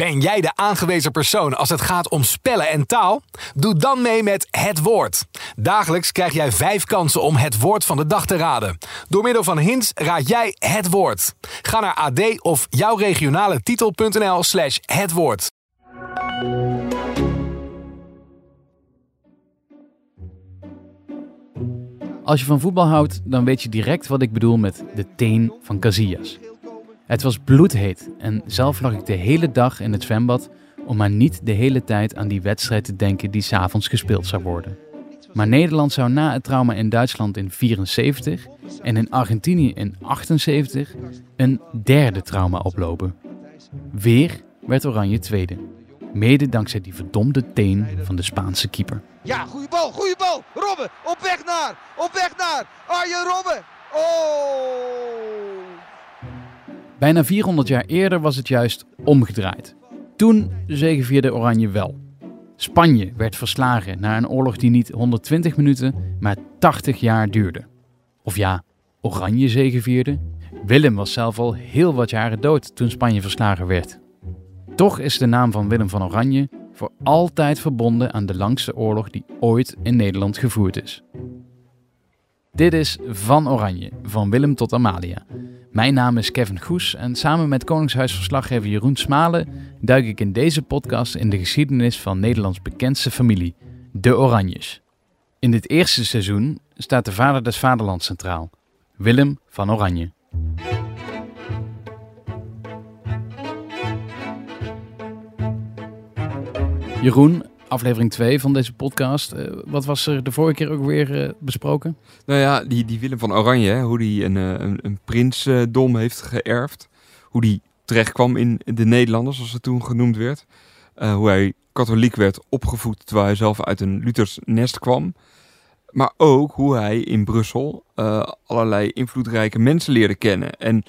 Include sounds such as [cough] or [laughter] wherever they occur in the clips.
Ben jij de aangewezen persoon als het gaat om spellen en taal? Doe dan mee met Het Woord. Dagelijks krijg jij vijf kansen om het woord van de dag te raden. Door middel van hints raad jij het woord. Ga naar ad of jouwregionale titel.nl slash het woord. Als je van voetbal houdt, dan weet je direct wat ik bedoel met de teen van Casillas. Het was bloedheet en zelf lag ik de hele dag in het zwembad om maar niet de hele tijd aan die wedstrijd te denken die s'avonds gespeeld zou worden. Maar Nederland zou na het trauma in Duitsland in 74 en in Argentinië in 78 een derde trauma oplopen. Weer werd Oranje tweede. Mede dankzij die verdomde teen van de Spaanse keeper. Ja, goede bal, goede bal. Robben, op weg naar, op weg naar Arjen Robben. Oh! Bijna 400 jaar eerder was het juist omgedraaid. Toen zegevierde Oranje wel. Spanje werd verslagen na een oorlog die niet 120 minuten, maar 80 jaar duurde. Of ja, Oranje zegevierde. Willem was zelf al heel wat jaren dood toen Spanje verslagen werd. Toch is de naam van Willem van Oranje voor altijd verbonden aan de langste oorlog die ooit in Nederland gevoerd is. Dit is Van Oranje, van Willem tot Amalia. Mijn naam is Kevin Goes en samen met Koningshuisverslaggever Jeroen Smalen duik ik in deze podcast in de geschiedenis van Nederlands bekendste familie, de Oranjes. In dit eerste seizoen staat de vader des vaderlands centraal, Willem van Oranje. Jeroen, aflevering 2 van deze podcast. Eh, wat was er de vorige keer ook weer eh, besproken? Nou ja, die, Willem van Oranje, hè, hoe die een, eh, een, een prinsdom heeft geërfd. Hoe die terecht kwam in de Nederlanders, zoals het toen genoemd werd. hoe hij katholiek werd opgevoed terwijl hij zelf uit een Luthers nest kwam. Maar ook hoe hij in Brussel allerlei invloedrijke mensen leerde kennen. En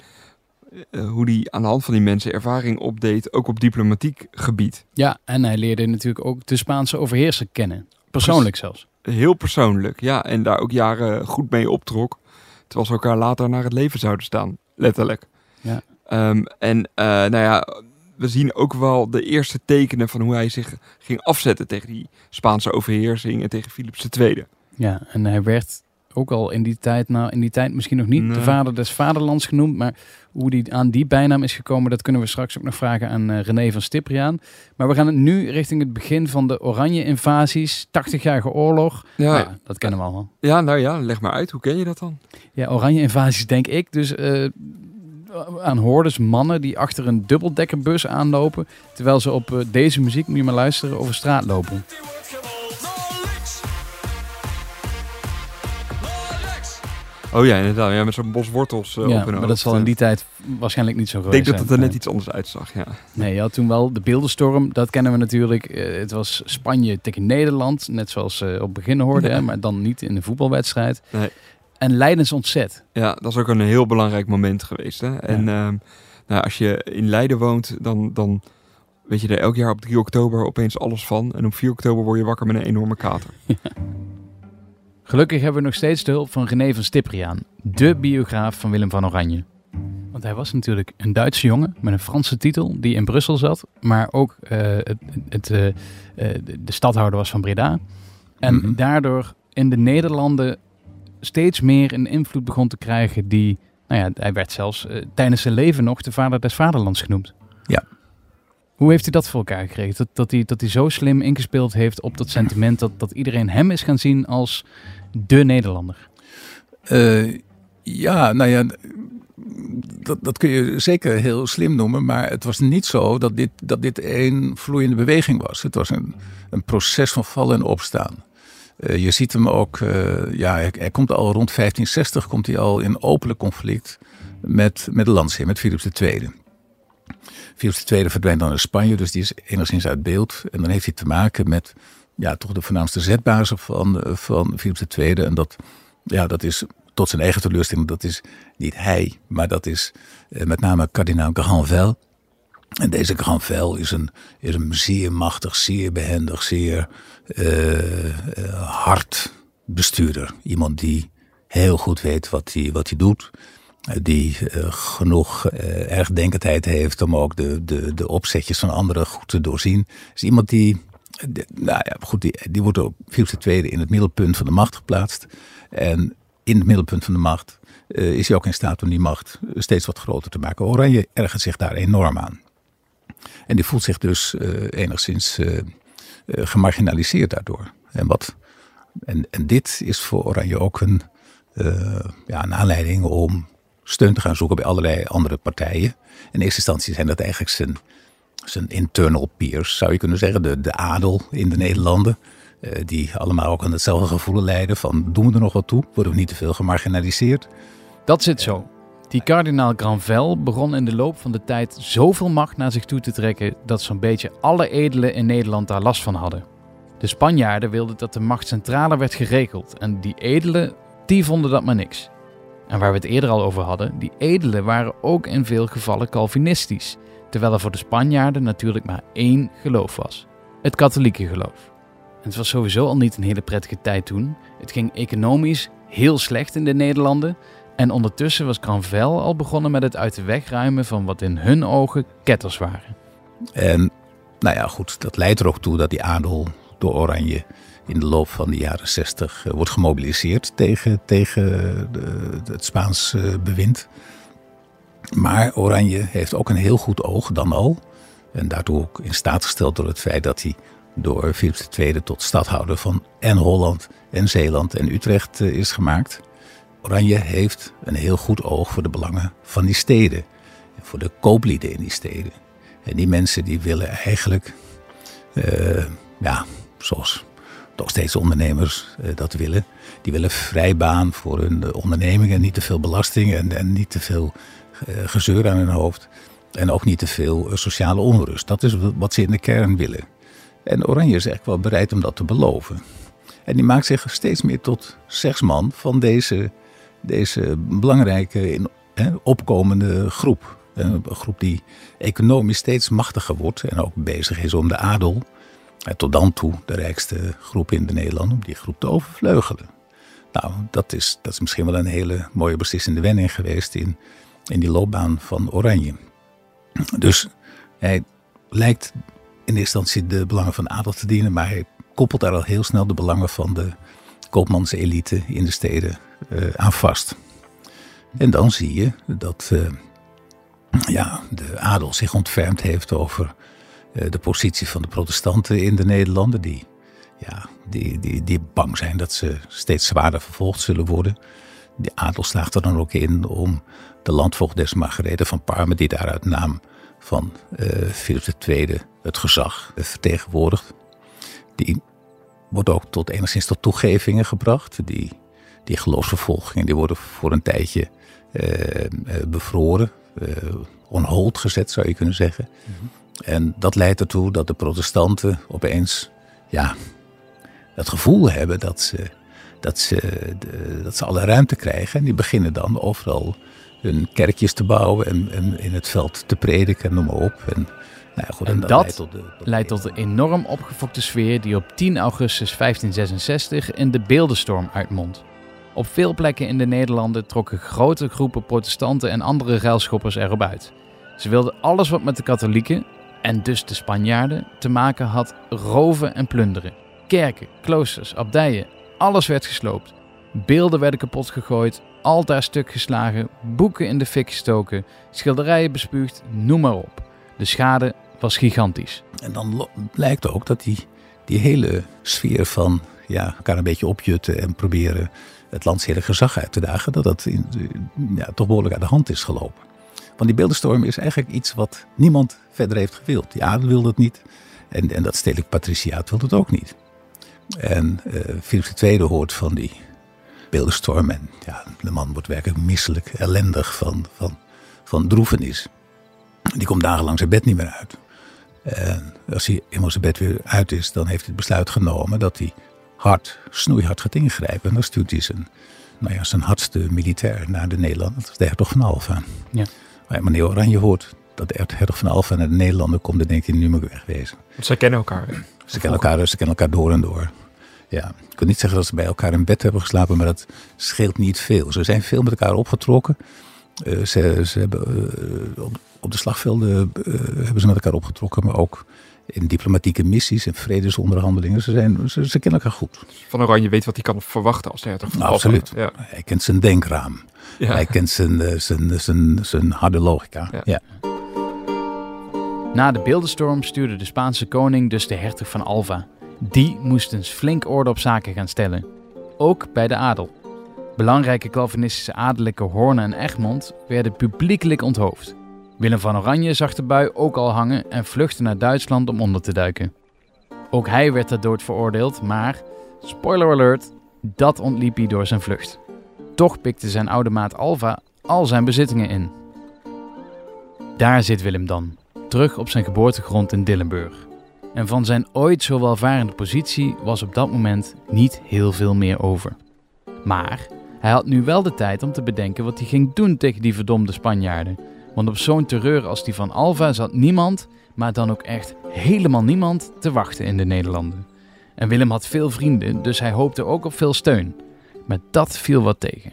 uh, hoe hij aan de hand van die mensen ervaring opdeed, ook op diplomatiek gebied. Ja, en hij leerde natuurlijk ook de Spaanse overheerser kennen. Persoonlijk zelfs. Heel persoonlijk, ja. En daar ook jaren goed mee optrok. Terwijl ze elkaar later naar het leven zouden staan, letterlijk. Ja. Um, en uh, nou ja, we zien ook wel de eerste tekenen van hoe hij zich ging afzetten tegen die Spaanse overheersing en tegen Philips II. Ja, en hij werd ook al in die tijd, nou in die tijd misschien nog niet de vader des vaderlands genoemd, maar hoe die aan die bijnaam is gekomen, dat kunnen we straks ook nog vragen aan uh, René van Stipriaan. Maar we gaan het nu richting het begin van de Oranje-invasies, 80-jarige oorlog. Ja. Nou ja. dat kennen we allemaal. Ja, nou ja, leg maar uit. Hoe ken je dat dan? Ja, Oranje-invasies denk ik dus uh, aan hordes mannen die achter een dubbeldekkerbus aanlopen, terwijl ze op uh, deze muziek, moet je maar luisteren, over straat lopen. Oh ja, inderdaad. Ja, met zo'n bos wortels uh, ja, maar dat zal in die tijd waarschijnlijk niet zo geweest Ik denk dat het er net iets anders uitzag, ja. Nee, je had toen wel de beeldenstorm. Dat kennen we natuurlijk. Uh, het was Spanje tegen Nederland. Net zoals uh, op het begin hoorden, maar dan niet in de voetbalwedstrijd. Nee. En Leidens ontzet. Ja, dat is ook een heel belangrijk moment geweest. Hè? En ja. um, nou, als je in Leiden woont, dan... dan weet je er elk jaar op 3 oktober opeens alles van. En op 4 oktober word je wakker met een enorme kater. Ja. [laughs] Gelukkig hebben we nog steeds de hulp van René van Stipriaan, de biograaf van Willem van Oranje. Want hij was natuurlijk een Duitse jongen met een Franse titel die in Brussel zat, maar ook uh, het, het, uh, de stadhouder was van Breda. En mm -hmm. daardoor in de Nederlanden steeds meer een invloed begon te krijgen die, nou ja, hij werd zelfs tijdens zijn leven nog de vader des vaderlands genoemd. Ja. Hoe heeft hij dat voor elkaar gekregen? Dat, dat, hij, dat hij zo slim ingespeeld heeft op dat sentiment dat, dat iedereen hem is gaan zien als de Nederlander? Uh, ja, nou ja, dat, dat kun je zeker heel slim noemen, maar het was niet zo dat dit, dat dit één vloeiende beweging was. Het was een, een proces van vallen en opstaan. Uh, je ziet hem ook, uh, ja, hij, komt al rond 1560 komt hij al in openlijk conflict met, met de landsheer, met Philips II. Philips II verdwijnt dan naar Spanje, dus die is enigszins uit beeld. En dan heeft hij te maken met ja, toch de voornaamste zetbazen van, van Philips II. En dat, ja, dat is tot zijn eigen teleurstelling, dat is niet hij, maar dat is eh, met name kardinaal Granvelle. En deze Granvelle is een, is een zeer machtig, zeer behendig, zeer uh, uh, hard bestuurder. Iemand die heel goed weet wat hij, wat hij doet. Die genoeg ergdenkendheid heeft om ook de, de, de opzetjes van anderen goed te doorzien. Is iemand die, nou ja, goed, die, die wordt op Philips II in het middelpunt van de macht geplaatst. En in het middelpunt van de macht is hij ook in staat om die macht steeds wat groter te maken. Oranje ergert zich daar enorm aan. En die voelt zich dus enigszins gemarginaliseerd daardoor. En, wat, en, en dit is voor Oranje ook een, ja, een aanleiding om steun te gaan zoeken bij allerlei andere partijen. In eerste instantie zijn dat eigenlijk zijn, zijn internal peers, zou je kunnen zeggen. De, de adel in de Nederlanden. Uh, die allemaal ook aan hetzelfde gevoel leiden van doen we er nog wat toe? Worden we niet te veel gemarginaliseerd? Dat zit zo. Die kardinaal Granvel begon in de loop van de tijd zoveel macht naar zich toe te trekken dat zo'n beetje alle edelen in Nederland daar last van hadden. De Spanjaarden wilden dat de macht centraler werd geregeld en die edelen, die vonden dat maar niks. En waar we het eerder al over hadden, die edelen waren ook in veel gevallen Calvinistisch, terwijl er voor de Spanjaarden natuurlijk maar één geloof was: het katholieke geloof. En het was sowieso al niet een hele prettige tijd toen. Het ging economisch heel slecht in de Nederlanden. En ondertussen was Granvel al begonnen met het uit de weg ruimen van wat in hun ogen ketters waren. En nou ja, goed, dat leidt er ook toe dat die adel door Oranje in de loop van de jaren 60 wordt gemobiliseerd tegen, tegen de, het Spaans bewind. Maar Oranje heeft ook een heel goed oog dan al. En daartoe ook in staat gesteld door het feit dat hij door Philips II tot stadhouder van en Holland en Zeeland en Utrecht is gemaakt. Oranje heeft een heel goed oog voor de belangen van die steden. En voor de kooplieden in die steden. En die mensen die willen eigenlijk, ja, zoals toch steeds ondernemers uh, dat willen. Die willen vrij baan voor hun ondernemingen. Niet te veel belasting en, en niet te veel uh, gezeur aan hun hoofd. En ook niet te veel sociale onrust. Dat is wat ze in de kern willen. En Oranje is echt wel bereid om dat te beloven. En die maakt zich steeds meer tot zegsman van deze, deze belangrijke hè, opkomende groep. Een groep die economisch steeds machtiger wordt en ook bezig is om de adel, tot dan toe de rijkste groep in de Nederlanden, om die groep te overvleugelen. Nou, dat is, dat is misschien wel een hele mooie beslissende wending geweest in, in die loopbaan van Oranje. Dus hij lijkt in eerste instantie de belangen van de adel te dienen, maar hij koppelt daar al heel snel de belangen van de koopmanselite in de steden uh, aan vast. En dan zie je dat uh, ja, de adel zich ontfermd heeft over de positie van de protestanten in de Nederlanden, die, ja, die, die, die bang zijn dat ze steeds zwaarder vervolgd zullen worden. De adel slaagt er dan ook in om de landvoogdes Margarethe van Parma, die daaruit naam van uh, Philips II het gezag vertegenwoordigt. Die wordt ook tot enigszins tot toegevingen gebracht. Die, die geloofsvervolgingen die worden voor een tijdje uh, bevroren, uh, on gezet zou je kunnen zeggen. -hmm. En dat leidt ertoe dat de protestanten opeens ja, het gevoel hebben dat ze, dat, ze, dat ze alle ruimte krijgen. En die beginnen dan overal hun kerkjes te bouwen en, en in het veld te prediken, noem maar op. En, nou ja, goed, en, en dat, dat, leidt tot de, tot leidt tot de enorm opgefokte sfeer die op 10 augustus 1566 in de beeldenstorm uitmondt. Op veel plekken in de Nederlanden trokken grote groepen protestanten en andere ruilschoppers erop uit. Ze wilden alles wat met de katholieken, en dus de Spanjaarden, te maken had roven en plunderen. Kerken, kloosters, abdijen, alles werd gesloopt. Beelden werden kapot gegooid, altaar stuk geslagen, boeken in de fik gestoken, schilderijen bespuugd, noem maar op. De schade was gigantisch. En dan blijkt ook dat die, die hele sfeer van ja, elkaar een beetje opjutten en proberen het landstedelijk gezag uit te dagen, dat dat in, ja, toch behoorlijk uit de hand is gelopen. Want die beeldenstorm is eigenlijk iets wat niemand verder heeft gewild. Die adel wilde het niet en, en dat stedelijk patriciaat wilde het ook niet. En uh, Philips II hoort van die beeldenstorm en ja, de man wordt werkelijk misselijk, ellendig van, van, van droevenis. Die komt dagenlang zijn bed niet meer uit. En als hij eenmaal zijn bed weer uit is, dan heeft hij het besluit genomen dat hij hard, snoeihard gaat ingrijpen. En dan stuurt hij zijn, nou ja, zijn hardste militair naar de Nederlanden. Dat is de hertog van Alfa. Ja. Maar meneer Oranje hoort dat de hertog van Alfa naar de Nederlanden komt, dan denkt hij nu moet ik wegwezen. Want zij kennen elkaar. Ze kennen elkaar, ze kennen elkaar door en door. Ja, ik kan niet zeggen dat ze bij elkaar in bed hebben geslapen, maar dat scheelt niet veel. Ze zijn veel met elkaar opgetrokken. Uh, ze, ze hebben uh, op, op, de slagvelden uh, hebben ze met elkaar opgetrokken, maar ook in diplomatieke missies en vredesonderhandelingen. Ze, zijn, ze, ze kennen elkaar goed. Van Oranje weet wat hij kan verwachten als hertog van nou, Absoluut. Ja. Hij kent zijn denkraam. Ja. Hij kent zijn, zijn, zijn, zijn harde logica. Ja. ja. Na de beeldenstorm stuurde de Spaanse koning dus de hertog van Alva. Die moest eens flink orde op zaken gaan stellen. Ook bij de adel. Belangrijke Calvinistische adellijke Hoorn en Egmond werden publiekelijk onthoofd. Willem van Oranje zag de bui ook al hangen en vluchtte naar Duitsland om onder te duiken. Ook hij werd ter dood veroordeeld, maar, spoiler alert, dat ontliep hij door zijn vlucht. Toch pikte zijn oude maat Alva al zijn bezittingen in. Daar zit Willem dan, terug op zijn geboortegrond in Dillenburg. En van zijn ooit zo welvarende positie was op dat moment niet heel veel meer over. Maar hij had nu wel de tijd om te bedenken wat hij ging doen tegen die verdomde Spanjaarden. Want op zo'n terreur als die van Alva zat niemand, maar dan ook echt helemaal niemand, te wachten in de Nederlanden. En Willem had veel vrienden, dus hij hoopte ook op veel steun. Maar dat viel wat tegen.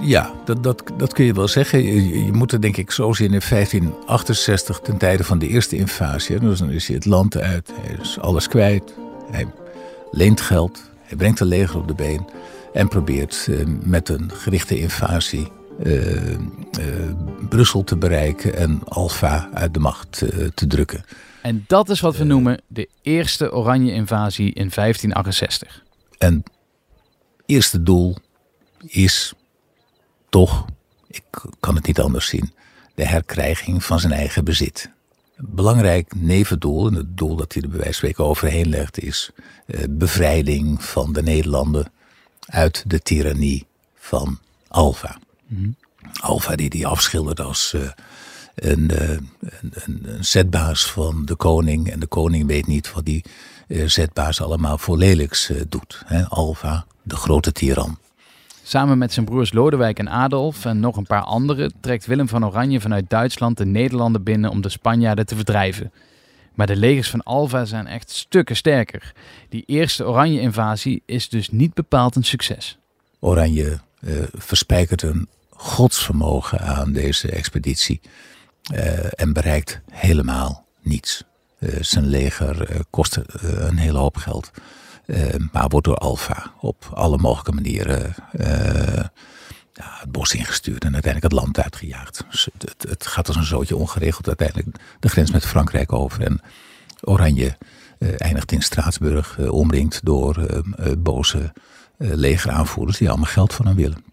Ja, dat, dat, dat kun je wel zeggen. Je, je moet er denk ik zo zien in 1568, ten tijde van de eerste invasie. Dus dan is hij het land uit, hij is alles kwijt. Hij leent geld, hij brengt een leger op de been. En probeert eh, met een gerichte invasie uh, uh, Brussel te bereiken en Alfa uit de macht te drukken. En dat is wat we noemen de eerste Oranje-invasie in 1568. En eerste doel is toch, ik kan het niet anders zien, de herkrijging van zijn eigen bezit. Een belangrijk nevendoel, en het doel dat hij er bij wijze van spreken overheen legt, is bevrijding van de Nederlanden uit de tirannie van Alva. Mm Alva die die afschildert als uh, een, uh, een, een, zetbaas van de koning. En de koning weet niet wat die uh, zetbaas allemaal voor lelijks doet. Hè? Alva, de grote tiran. Samen met zijn broers Lodewijk en Adolf en nog een paar anderen trekt Willem van Oranje vanuit Duitsland de Nederlanden binnen om de Spanjaarden te verdrijven. Maar de legers van Alva zijn echt stukken sterker. Die eerste Oranje-invasie is dus niet bepaald een succes. Oranje uh, verspijkert een godsvermogen aan deze expeditie uh, en bereikt helemaal niets. Uh, zijn leger kost een hele hoop geld, maar wordt door Alfa op alle mogelijke manieren ja, het bos ingestuurd en uiteindelijk het land uitgejaagd. Dus het, het, gaat als een zootje ongeregeld uiteindelijk de grens met Frankrijk over. En Oranje eindigt in Straatsburg, omringd door uh, boze legeraanvoerders die allemaal geld van hem willen.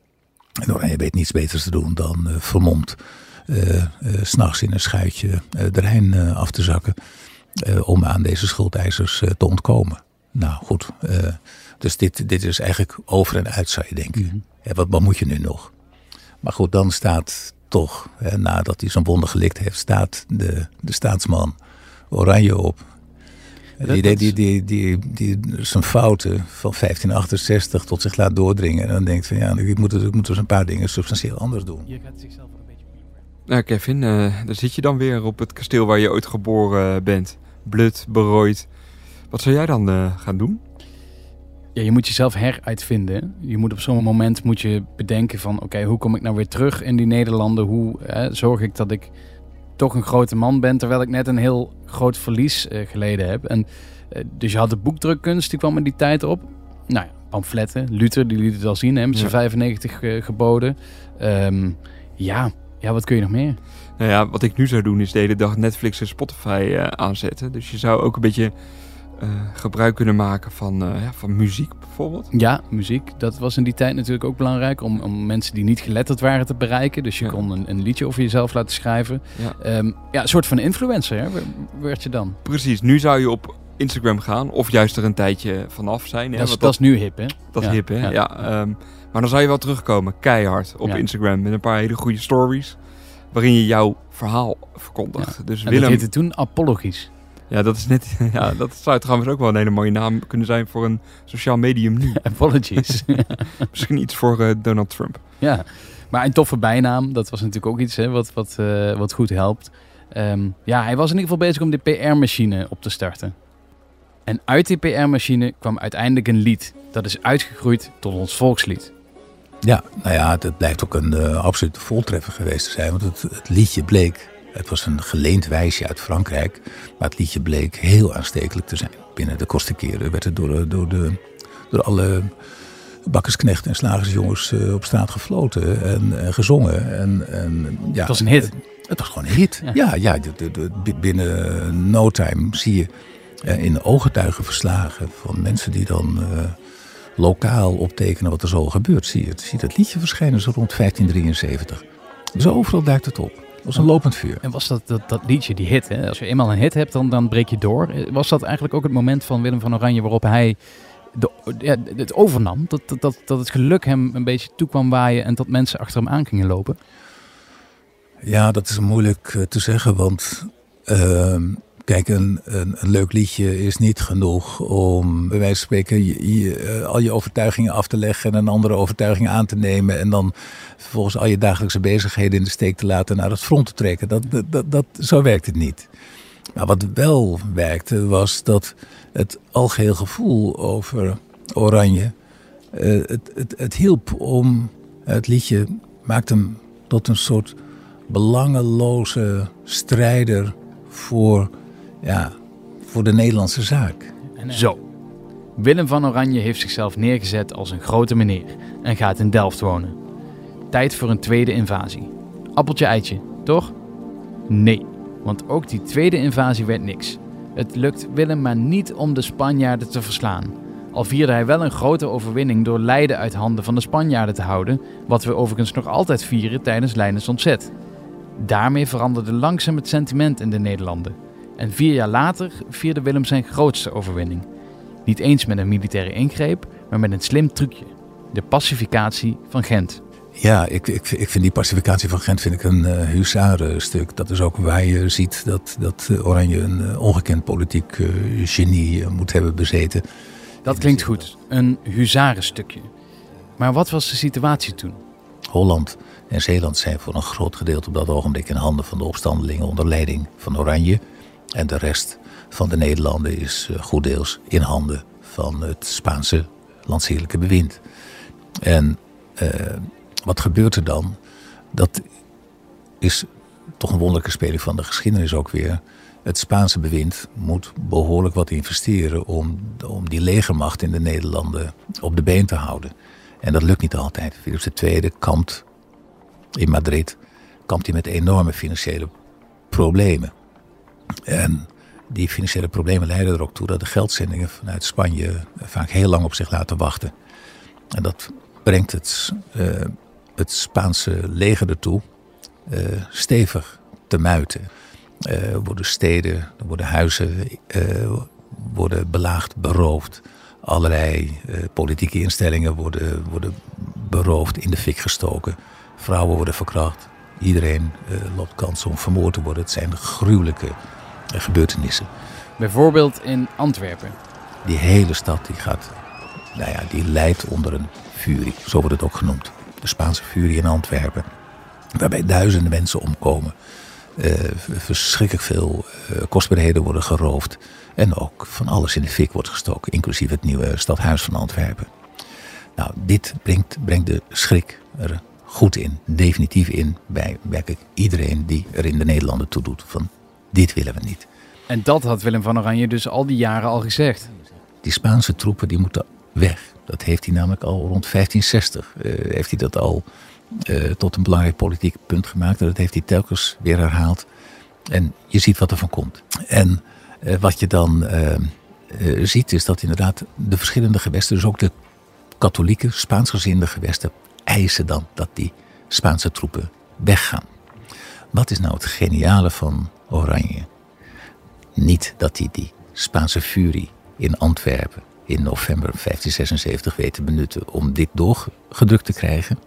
En Oranje weet niets beters te doen dan vermomd s'nachts in een schuitje de Rijn af te zakken. Om aan deze schuldeisers te ontkomen. Nou goed, dus dit, dit is eigenlijk over en uit zou je denken. Mhm. wat, wat moet je nu nog? Maar goed, dan staat toch, hè, nadat hij zo'n wonder gelikt heeft, staat de, de staatsman Oranje op. Die, die, die, die, die, die zijn fouten van 1568 tot zich laat doordringen. En dan denkt van ja, ik moet, ik moet dus een paar dingen substantieel anders doen. Je gaat zichzelf een beetje Nou Kevin, uh, daar zit je dan weer op het kasteel waar je ooit geboren bent. Blut, berooid. Wat zou jij dan uh, gaan doen? Ja, je moet jezelf heruitvinden. Je moet op zo'n moment moet je bedenken van... oké, hoe kom ik nou weer terug in die Nederlanden? Hoe zorg ik dat ik toch een grote man ben... terwijl ik net een heel groot verlies uh, geleden heb. En, uh, dus je had de boekdrukkunst, die kwam in die tijd op. Nou ja, pamfletten. Luther, die liet het al zien, hè, met zijn 95 uh, eh, geboden. Um, ja, ja, wat kun je nog meer? Nou ja, wat ik nu zou doen is de hele dag Netflix en Spotify aanzetten. Dus je zou ook een beetje uh, gebruik kunnen maken van, uh, ja, van muziek bijvoorbeeld? Ja, muziek. Dat was in die tijd natuurlijk ook belangrijk om, om mensen die niet geletterd waren te bereiken. Dus je kon een, een, liedje over jezelf laten schrijven. Ja, um, ja een soort van influencer hè, werd je dan. Precies. Nu zou je op Instagram gaan of juist er een tijdje vanaf zijn. Hè? Dat, is, dat, is nu hip hè? Dat is hip hè, ja. Um, maar dan zou je wel terugkomen, keihard, op Instagram met een paar hele goede stories. Waarin je jouw verhaal verkondigt. Dus en Willem... dat heette toen apologisch. Ja, dat is net. [laughs] Ja, dat zou trouwens ook wel een hele mooie naam kunnen zijn voor een sociaal medium nu. [laughs] Apologies. [laughs] Misschien iets voor uh, Donald Trump. Ja, maar een toffe bijnaam. Dat was natuurlijk ook iets hè, wat, wat, uh, wat goed helpt. Um, ja, hij was in ieder geval bezig om de PR-machine op te starten. En uit die PR-machine kwam uiteindelijk een lied. Dat is uitgegroeid tot ons volkslied. Ja, nou ja, het blijkt ook een uh, absolute voltreffer geweest te zijn. Want het, het, liedje bleek, het was een geleend wijsje uit Frankrijk. Maar het liedje bleek heel aanstekelijk te zijn. Binnen de keren werd het door, door, de, door alle bakkersknechten en slagersjongens uh, op straat gefloten en, gezongen. En, en, ja, het was een hit. Het, was gewoon een hit. Ja, ja, de, de, binnen no time zie je in ooggetuigenverslagen van mensen die dan lokaal optekenen wat er zo gebeurt. Zie je, het, zie dat liedje verschijnen zo rond 1573. Dus overal duikt het op. Het was een lopend vuur. En was dat, dat, dat liedje, die hit, hè? als je eenmaal een hit hebt, dan, dan breek je door. Was dat eigenlijk ook het moment van Willem van Oranje waarop hij de, ja, het overnam? Dat, dat, dat het geluk hem een beetje toe kwam waaien en dat mensen achter hem aan gingen lopen? Ja, dat is moeilijk eh, te zeggen, want ehm, Kijk, een, een, leuk liedje is niet genoeg om bij wijze van spreken eh, al je overtuigingen af te leggen en een andere overtuiging aan te nemen. En dan vervolgens al je dagelijkse bezigheden in de steek te laten naar het front te trekken. Dat, dat, dat, zo werkt het niet. Maar wat wel werkte was dat het algeheel gevoel over Oranje, uh, het, het, het hielp om het liedje, maakte hem tot een soort belangeloze strijder voor ja, voor de Nederlandse zaak. Zo. Willem van Oranje heeft zichzelf neergezet als een grote meneer en gaat in Delft wonen. Tijd voor een tweede invasie. Appeltje eitje, toch? Nee, want ook die tweede invasie werd niks. Het lukt Willem maar niet om de Spanjaarden te verslaan. Al vierde hij wel een grote overwinning door Leiden uit handen van de Spanjaarden te houden, wat we overigens nog altijd vieren tijdens Leidens ontzet. Daarmee veranderde langzaam het sentiment in de Nederlanden. En vier jaar later vierde Willem zijn grootste overwinning. Niet eens met een militaire ingreep, maar met een slim trucje: de pacificatie van Gent. Ja, ik, ik, ik vind die pacificatie van Gent vind ik een uh, huzarenstuk. Dat is ook waar je ziet dat, dat Oranje een uh, ongekend politiek uh, genie moet hebben bezeten. Dat klinkt goed, een huzarenstukje. Maar wat was de situatie toen? Holland en Zeeland zijn voor een groot gedeelte op dat ogenblik in handen van de opstandelingen onder leiding van Oranje. En de rest van de Nederlanden is uh, goed deels in handen van het Spaanse landstedelijke bewind. En uh, wat gebeurt er dan? Dat is toch een wonderlijke speling van de geschiedenis ook weer. Het Spaanse bewind moet behoorlijk wat investeren om, om die legermacht in de Nederlanden op de been te houden. En dat lukt niet altijd. Philips II kampt in Madrid kampt hij met enorme financiële problemen. En die financiële problemen leiden er ook toe dat de geldzendingen vanuit Spanje vaak heel lang op zich laten wachten. En dat brengt het, uh, het Spaanse leger ertoe uh, stevig te muiten. Uh, worden steden, worden huizen worden belaagd, beroofd. Allerlei politieke instellingen worden, worden beroofd, in de fik gestoken. Vrouwen worden verkracht. Iedereen loopt kans om vermoord te worden. Het zijn gruwelijke gebeurtenissen. Bijvoorbeeld in Antwerpen. Die hele stad die gaat, nou ja, die leidt onder een furie, zo wordt het ook genoemd. De Spaanse furie in Antwerpen, waarbij duizenden mensen omkomen. Uh, verschrikkelijk veel uh, kostbaarheden worden geroofd. En ook van alles in de fik wordt gestoken, inclusief het nieuwe stadhuis van Antwerpen. Nou, dit brengt, brengt de schrik er goed in, definitief in, bij werkelijk iedereen die er in de Nederlanden toe doet. Van dit willen we niet. En dat had Willem van Oranje dus al die jaren al gezegd. Die Spaanse troepen die moeten weg. Dat heeft hij namelijk al rond 1560. Uh, eh, heeft hij dat al uh, tot een belangrijk politiek punt gemaakt. En dat heeft hij telkens weer herhaald. En je ziet wat er van komt. En uh, wat je dan ziet is dat inderdaad de verschillende gewesten, dus ook de katholieke, Spaansgezinde gewesten, eisen dan dat die Spaanse troepen weggaan. Wat is nou het geniale van Oranje? Niet dat hij die Spaanse furie in Antwerpen in november 1576 weet te benutten om dit doorgedrukt te krijgen,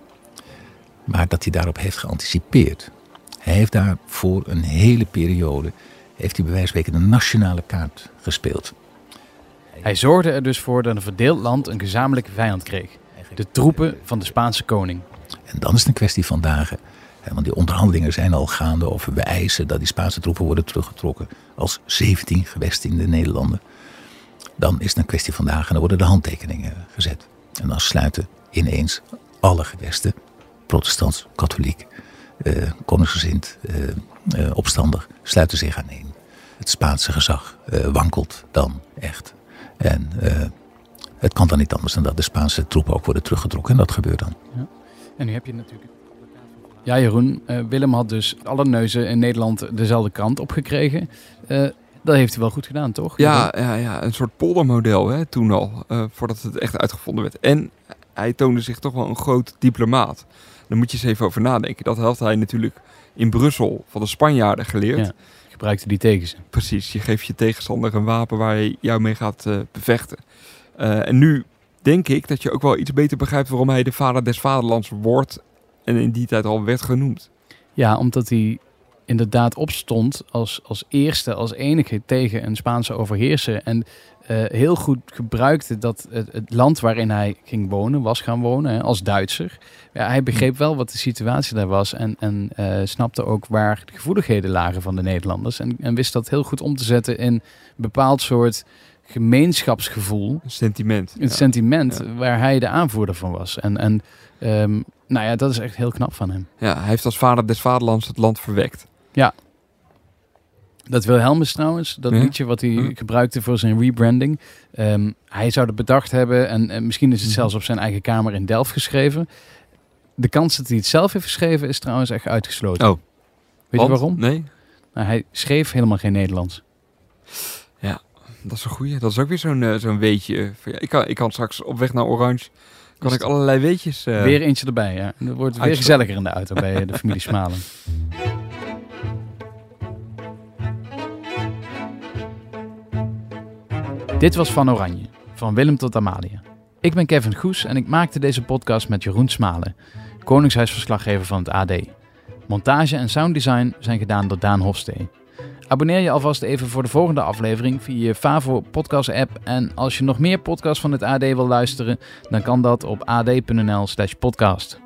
maar dat hij daarop heeft geanticipeerd. Hij heeft daar voor een hele periode, heeft hij bij wijze van spreken de nationale kaart gespeeld. Hij zorgde er dus voor dat een verdeeld land een gezamenlijke vijand kreeg. De troepen van de Spaanse koning. En dan is het een kwestie van dagen want die onderhandelingen zijn al gaande over we eisen dat die Spaanse troepen worden teruggetrokken als 17 gewesten in de Nederlanden. Dan is het een kwestie van dagen en dan worden de handtekeningen gezet. En dan sluiten ineens alle gewesten, protestants, katholiek, uh, koningsgezind, uh, opstandig, sluiten zich aan één. Het Spaanse gezag wankelt dan echt. En het kan dan niet anders dan dat de Spaanse troepen ook worden teruggetrokken. En dat gebeurt dan. Ja. En nu heb je natuurlijk ja, Jeroen. Uh, Willem had dus alle neuzen in Nederland dezelfde kant opgekregen. Uh, dat heeft hij wel goed gedaan, toch? Ja, ja, ja een soort poldermodel hè, toen al, uh, voordat het echt uitgevonden werd. En hij toonde zich toch wel een groot diplomaat. Daar moet je eens even over nadenken. Dat had hij natuurlijk in Brussel van de Spanjaarden geleerd. Ja, gebruikte die tegen ze. Precies, je geeft je tegenstander een wapen waar hij jou mee gaat bevechten. en nu denk ik dat je ook wel iets beter begrijpt waarom hij de vader des vaderlands wordt en in die tijd al werd genoemd. Ja, omdat hij inderdaad opstond als, als eerste, als enige tegen een Spaanse overheerser. En uh, heel goed gebruikte dat het, het, land waarin hij ging wonen, was gaan wonen, als Duitser. Ja, hij begreep wel wat de situatie daar was en, en uh, snapte ook waar de gevoeligheden lagen van de Nederlanders. En, en wist dat heel goed om te zetten in een bepaald soort gemeenschapsgevoel. Een sentiment. Een sentiment waar hij de aanvoerder van was. En, en um, nou ja, dat is echt heel knap van hem. Ja, hij heeft als vader des vaderlands het land verwekt. Ja. Dat Wilhelmus trouwens, dat liedje wat hij hm. gebruikte voor zijn rebranding. Um, hij zou het bedacht hebben en, en misschien is het hm. zelfs op zijn eigen kamer in Delft geschreven. De kans dat hij het zelf heeft geschreven is trouwens echt uitgesloten. Oh. Weet je waarom? Nee. Nou, hij schreef helemaal geen Nederlands. Dat is een goeie. Dat is ook weer zo'n uh, zo'n weetje. Ik kan, ik kan straks op weg naar Orange kan ik allerlei weetjes... Uh... Weer eentje erbij, ja. Het wordt weer gezelliger in de auto bij de familie [laughs] Smalen. Dit was Van Oranje, van Willem tot Amalia. Ik ben Kevin Goes en ik maakte deze podcast met Jeroen Smalen, Koningshuisverslaggever van het AD. Montage en sounddesign zijn gedaan door Daan Hofstee. Abonneer je alvast even voor de volgende aflevering via je Favo podcast app. En als je nog meer podcasts van het AD wil luisteren, dan kan dat op ad.nl slash podcast.